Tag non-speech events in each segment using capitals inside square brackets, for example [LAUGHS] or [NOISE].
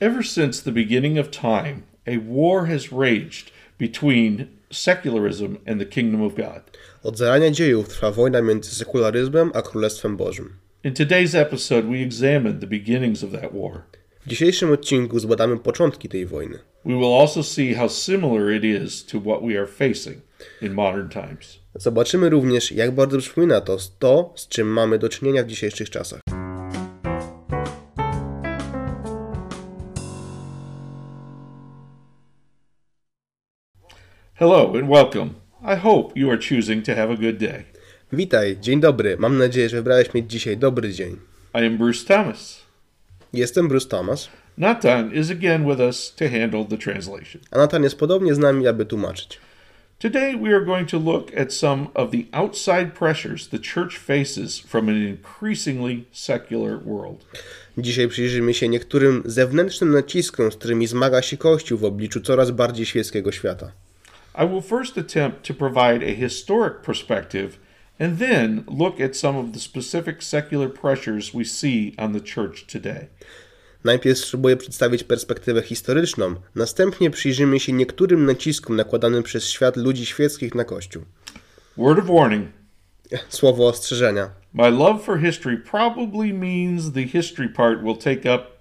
Ever since the beginning of time, a war has raged between secularism and the kingdom of God. Od zarania dziejów trwa wojna między sekularyzmem a Królestwem Bożym. In today's episode, we examine the beginnings of that war. W dzisiejszym odcinku zbadamy początki tej wojny. We will also see how similar it is to what we are facing in modern times. Zobaczymy również, jak bardzo przypomina to to, z czym mamy do czynienia w dzisiejszych czasach. Hello and welcome. I hope you are choosing to have a good day. Witaj, dzień dobry. Mam nadzieję, że wybrałeś mieć dzisiaj dobry dzień. I am Bruce Thomas. Jestem Bruce Thomas, Natan is again with us to handle the translation. a Natan jest podobnie z nami, aby tłumaczyć. Today we are going to look at some of the outside pressures the church faces from an increasingly secular world. Dzisiaj przyjrzymy się niektórym zewnętrznym naciskom, z którymi zmaga się Kościół w obliczu coraz bardziej świeckiego świata. I will first attempt to provide a historic perspective and then look at some of the specific secular pressures we see on the church today. Najpierw spróbuję przedstawić perspektywę historyczną, następnie przyjrzymy się niektórym naciskom nakładanym przez świat ludzi świeckich na Kościół. Word of warning Słowo ostrzeżenia. my love for history probably means the history part will take up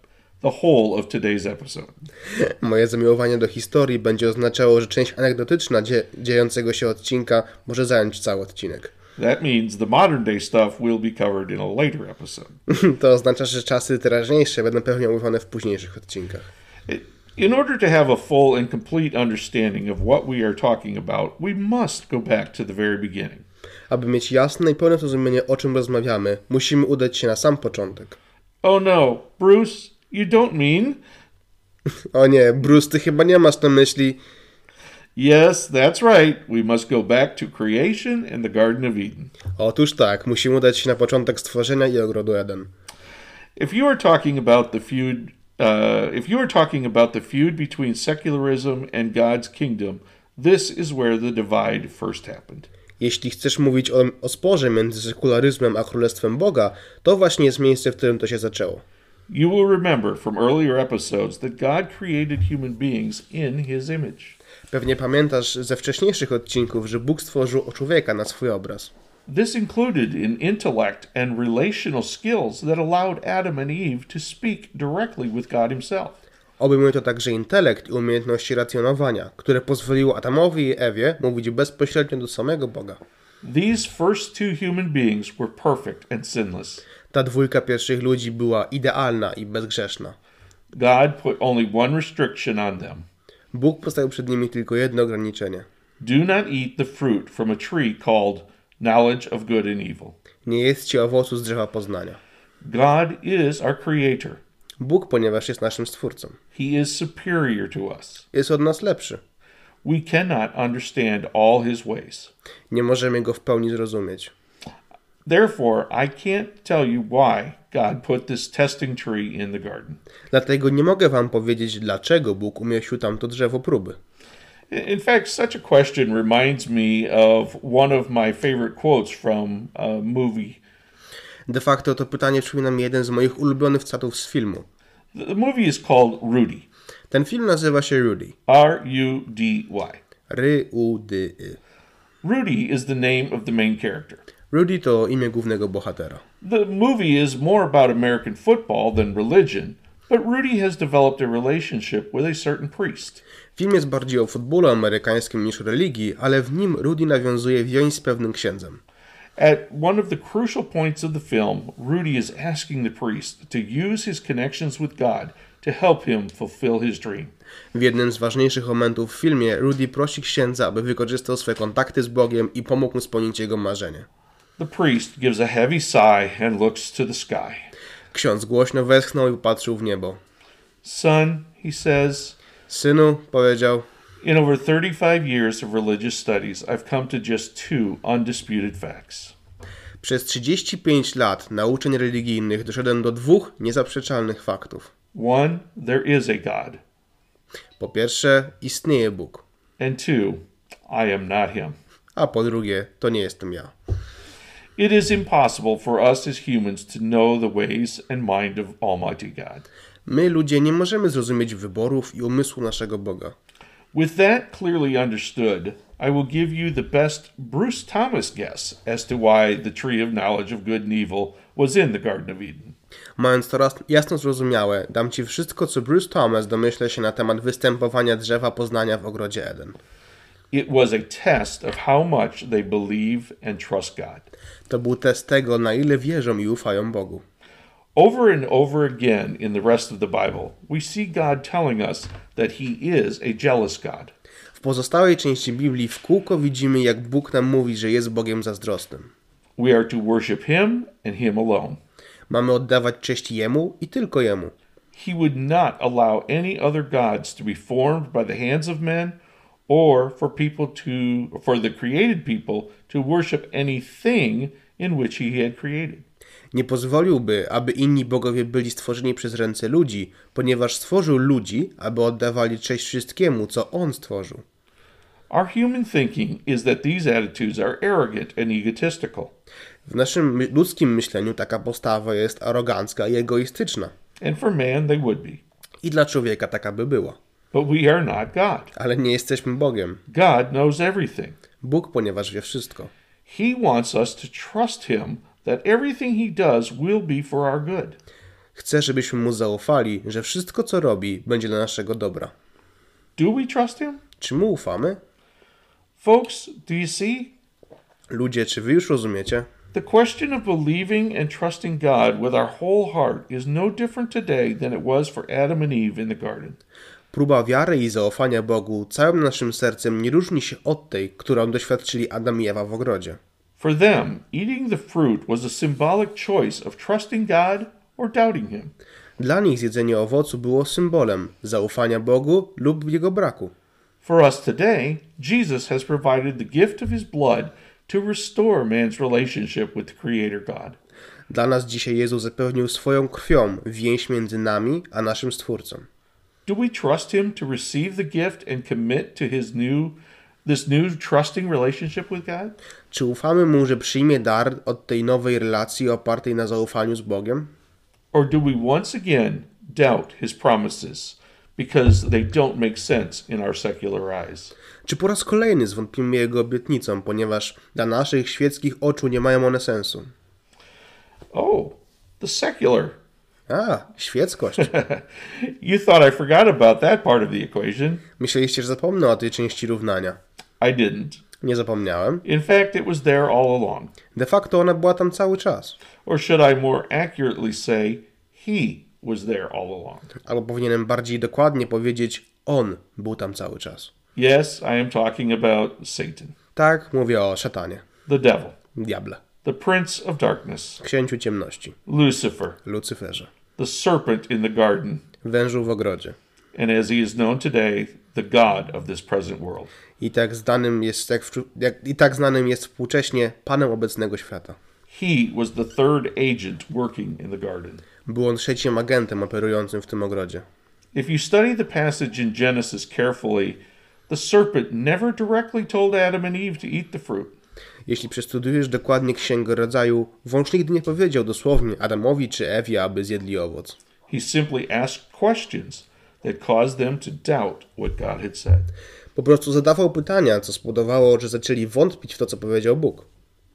the whole of today's episode. [LAUGHS] Moje zamiłowanie do historii będzie oznaczało, że część anegdotyczna dzie- dziejącego się odcinka może zająć cały odcinek. That means the modern day stuff will be covered in a later episode. [LAUGHS] To oznacza, że czasy teraźniejsze będą pewnie omówione w późniejszych odcinkach. In order to have a full and complete understanding of what we are talking about, we must go back to the very beginning. Aby mieć jasne i pełne zrozumienie, o czym rozmawiamy, musimy udać się na sam początek. Oh no, Bruce, you don't mean? O nie, Bruce, ty chyba nie masz na myśli. Yes, that's right. We must go back to creation and the Garden of Eden. Otóż tak, musimy udać się na początek stworzenia i ogrodu Eden. If you are talking about the feud, uh, if you are talking about the feud between secularism and God's kingdom, this is where the divide first happened. Jeśli chcesz mówić o, o sporze między sekularyzmem a królestwem Boga, to właśnie jest miejsce, w którym to się zaczęło. You will remember from earlier episodes that God created human beings in His image. Pewnie pamiętasz ze wcześniejszych odcinków, że Bóg stworzył człowieka na swój obraz. This included in intellect and relational skills that allowed Adam and Eve to speak directly with God Himself. Obejmuje to także intelekt i umiejętności racjonowania, które pozwoliło Adamowi i Ewie mówić bezpośrednio do samego Boga. These first two human beings were perfect and sinless. Ta dwójka pierwszych ludzi była idealna i bezgrzeszna. God put only one restriction on them Bóg postawił przed nimi tylko jedno ograniczenie. do not eat the fruit from a tree called knowledge of good and evil. Nie jedzcie owocu z drzewa poznania. God is our creator, Bóg, ponieważ jest naszym stwórcą, He is superior to us. jest od nas lepszy. We cannot understand all His ways. Nie możemy go w pełni zrozumieć. Therefore, I can't tell you why God put this testing tree in the garden. Dlatego nie mogę wam powiedzieć, dlaczego Bóg umieścił tam to drzewo próby. In fact, such a question reminds me of one of my favorite quotes from a movie. De facto to pytanie przypomina mi jeden z moich ulubionych cytatów z filmu. The movie is called Rudy. Ten film nazywa się Rudy. R U D Y. R-U-D-Y. Rudy is the name of the main character. Rudy to imię głównego bohatera. The movie is more about American football than religion, but Rudy has developed a relationship with a certain priest. Film jest bardziej o futbolu amerykańskim niż religii, ale w nim Rudy nawiązuje więź z pewnym księdzem. At one of the crucial points of the film, Rudy is asking the priest to use his connections with God to help him fulfill his dream. W jednym z ważniejszych momentów w filmie Rudy prosi księdza, aby wykorzystał swoje kontakty z Bogiem i pomógł mu spełnić jego marzenie. The priest gives a heavy sigh and looks to the sky. Ksiądz głośno westchnął i popatrzył w niebo. Son, he says, Synu, powiedział, in over 35 years of religious studies, I've come to just two undisputed facts. przez 35 lat nauczeń religijnych doszedłem do dwóch niezaprzeczalnych faktów. One, there is a God, Po pierwsze, istnieje Bóg, and two, I am not him. a po drugie, to nie jestem ja. It is impossible for us as humans to know the ways and mind of Almighty God. My, ludzie, nie możemy zrozumieć wyborów i umysłu naszego Boga. With that clearly understood, I will give you the best Bruce Thomas guess as to why the tree of knowledge of good and evil was in the Garden of Eden. Mając to jasno zrozumiałe, dam Ci wszystko, co Bruce Thomas domyśla się na temat występowania drzewa poznania w ogrodzie Eden. It was a test of how much they believe and trust God. To był test tego, na ile wierzą i ufają Bogu. Over and over again in the rest of the Bible, we see God telling us that He is a jealous God. W pozostałej części Biblii w kółko widzimy, jak Bóg nam mówi, że jest Bogiem zazdrosnym. We are to worship Him and Him alone. Mamy oddawać cześć Jemu i tylko Jemu. He would not allow any other gods to be formed by the hands of men or for people to for the created people to worship anything in which he had created. Nie pozwoliłby, aby inni bogowie byli stworzeni przez ręce ludzi, ponieważ stworzył ludzi, aby oddawali cześć wszystkiemu, co On stworzył. Our human thinking is that these attitudes are arrogant and egotistical, W naszym ludzkim myśleniu taka postawa jest arogancka i egoistyczna. and for man they would be. I dla człowieka taka by była. But we are not God. Ale nie jesteśmy Bogiem. God knows everything. Bóg, ponieważ wie wszystko. He wants us to trust him that everything he does will be for our good. Chce, żebyśmy Mu zaufali, że wszystko, co robi, będzie dla naszego dobra. Do we trust him? Czy Mu ufamy? Folks, do you see? Ludzie, czy Wy już rozumiecie? The question of believing and trusting God with our whole heart is no different today than it was for Adam and Eve in the garden. Próba wiary i zaufania Bogu całym naszym sercem nie różni się od tej, którą doświadczyli Adam i Ewa w ogrodzie. For them, eating the fruit was a symbolic choice of trusting God or doubting him. Dla nich zjedzenie owocu było symbolem zaufania Bogu lub jego braku. For us today, Jesus has provided the gift of his blood to restore man's relationship with the Creator God. Dla nas dzisiaj Jezus zapewnił swoją krwią więź między nami a naszym Stwórcą. Do we trust him to receive the gift and commit to his new this new trusting relationship with God? Czy ufamy Mu, że przyjmie dar od tej nowej relacji opartej na zaufaniu z Bogiem? Or do we once again doubt his promises because they don't make sense in our secular eyes? Czy po raz kolejny zwątpimy Jego obietnicom, ponieważ dla naszych świeckich oczu nie mają one sensu? Oh, the secular. A, świeckość. [LAUGHS] You thought I forgot about that part of the equation. Myśleliście, że zapomnę o tej części równania. I didn't. Nie zapomniałem. In fact, it was there all along. De facto ona była tam cały czas. Or should I more accurately say, he was there all along? Albo powinienem bardziej dokładnie powiedzieć, on był tam cały czas. Yes, I am talking about Satan, Tak, mówię o szatanie, the devil, diable, the prince of darkness, księciu ciemności, Lucifer, Lucyferze, the serpent in the garden, wężu w ogrodzie. and as he is known today, the God of this present world. I tak, znanym jest, jak, jak, I tak znanym jest współcześnie Panem obecnego świata. He was the third agent working in the garden. Był on trzecim agentem operującym w tym ogrodzie. If you study the passage in Genesis carefully, the serpent never directly told Adam and Eve to eat the fruit. Jeśli przestudiujesz dokładnie Księgę Rodzaju, wąż nigdy nie powiedział dosłownie Adamowi czy Ewie, aby zjedli owoc. He simply asked questions that caused them to doubt what God had said. Po prostu zadawał pytania, co spowodowało, że zaczęli wątpić w to, co powiedział Bóg.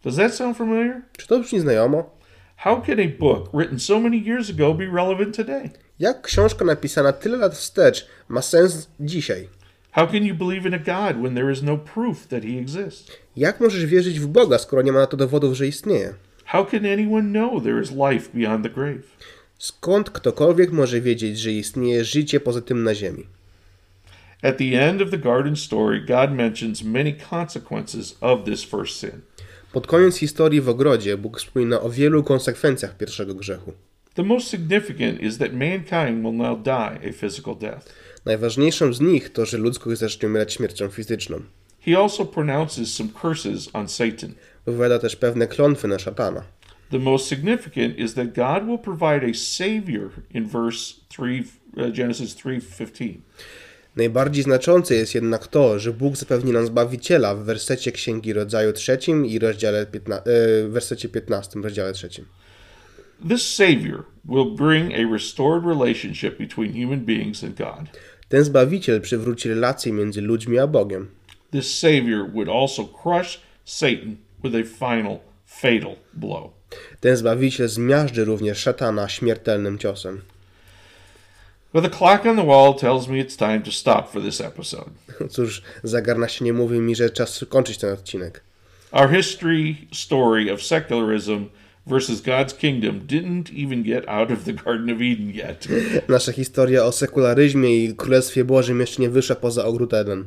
Does that sound familiar? Czy to brzmi znajomo? How can a book written so many years ago be relevant today? Jak książka napisana tyle lat wstecz ma sens dzisiaj? How can you believe in a God when there is no proof that he exists? Jak możesz wierzyć w Boga, skoro nie ma na to dowodów, że istnieje? How can anyone know there is life beyond the grave? Skąd ktokolwiek może wiedzieć, że istnieje życie poza tym na ziemi? At the end of the garden story, God mentions many consequences of this first sin. Pod koniec historii w ogrodzie Bóg wspomina o wielu konsekwencjach pierwszego grzechu. The most significant is that mankind will now die a physical death. Najważniejszą z nich to, że ludzkość zacznie umierać śmiercią fizyczną. He also pronounces some curses on Satan. Wypowiada też pewne klątwy na szatana. The most significant is that God will provide a savior in verse 3 uh, Genesis 3:15. Najbardziej znaczące jest jednak to, że Bóg zapewni nam Zbawiciela w wersecie Księgi Rodzaju trzecim i rozdziale 15, e, w wersecie 15, rozdziale trzecim. This Savior will bring a restored relationship between human beings and God. Ten Zbawiciel przywróci relacje między ludźmi a Bogiem. This Savior would also crush Satan with a final, fatal blow. Ten Zbawiciel zmiażdży również szatana śmiertelnym ciosem. But the clock on the wall tells me it's time to stop for this episode. [LAUGHS] Cóż, zegar na ścianie mówi mi, że czas kończyć ten odcinek. Our history story of secularism versus God's kingdom didn't even get out of the Garden of Eden yet. [LAUGHS] Nasza historia o sekularyzmie i Królestwie Bożym jeszcze nie wyszła poza ogród Eden.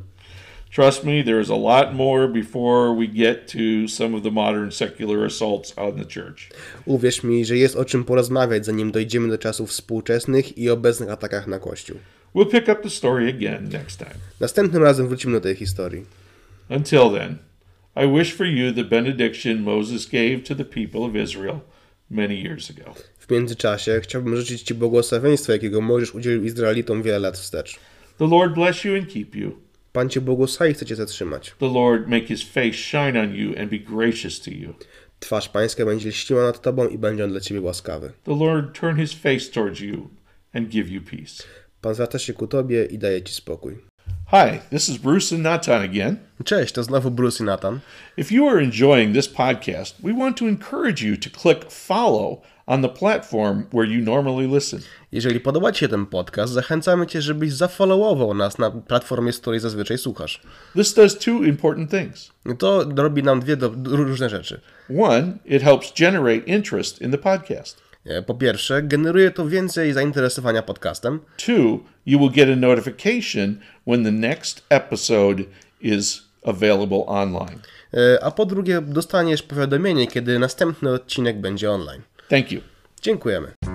Trust me, there is a lot more before we get to some of the modern secular assaults on the church. Uwierz mi, że jest o czym porozmawiać, zanim dojdziemy do czasów współczesnych i obecnych atakach na Kościół. We'll pick up the story again next time. Następnym razem wrócimy do tej historii. Until then, I wish for you the benediction Moses gave to the people of Israel many years ago. W międzyczasie chciałbym życzyć Ci błogosławieństwa, jakiego możesz udzielił Izraelitom wiele lat wstecz. The Lord bless you and keep you. Pan Cię błogosławi chce Cię zatrzymać. The Lord make his face shine on you and be gracious to you. Twarz Pańska będzie lściła nad Tobą i będzie on dla Ciebie łaskawy. The Lord turn his face towards you and give you peace. Pan zwraca się ku Tobie i daje Ci spokój. Hi, this is Bruce and Natan again. Cześć, to znowu Bruce i Nathan. If you are enjoying this podcast, we want to encourage you to click follow on the platform where you normally listen. Jeżeli podoba Ci się ten podcast, zachęcamy Cię, żebyś zafollowował nas na platformie, z której zazwyczaj słuchasz. This does two important things. To robi nam dwie do, różne rzeczy. One, it helps generate interest in the podcast. Po pierwsze, generuje to więcej zainteresowania podcastem. Two, you will get a notification when the next episode is available online. E, A po drugie, dostaniesz powiadomienie, kiedy następny odcinek będzie online. Thank you. Dziękujemy.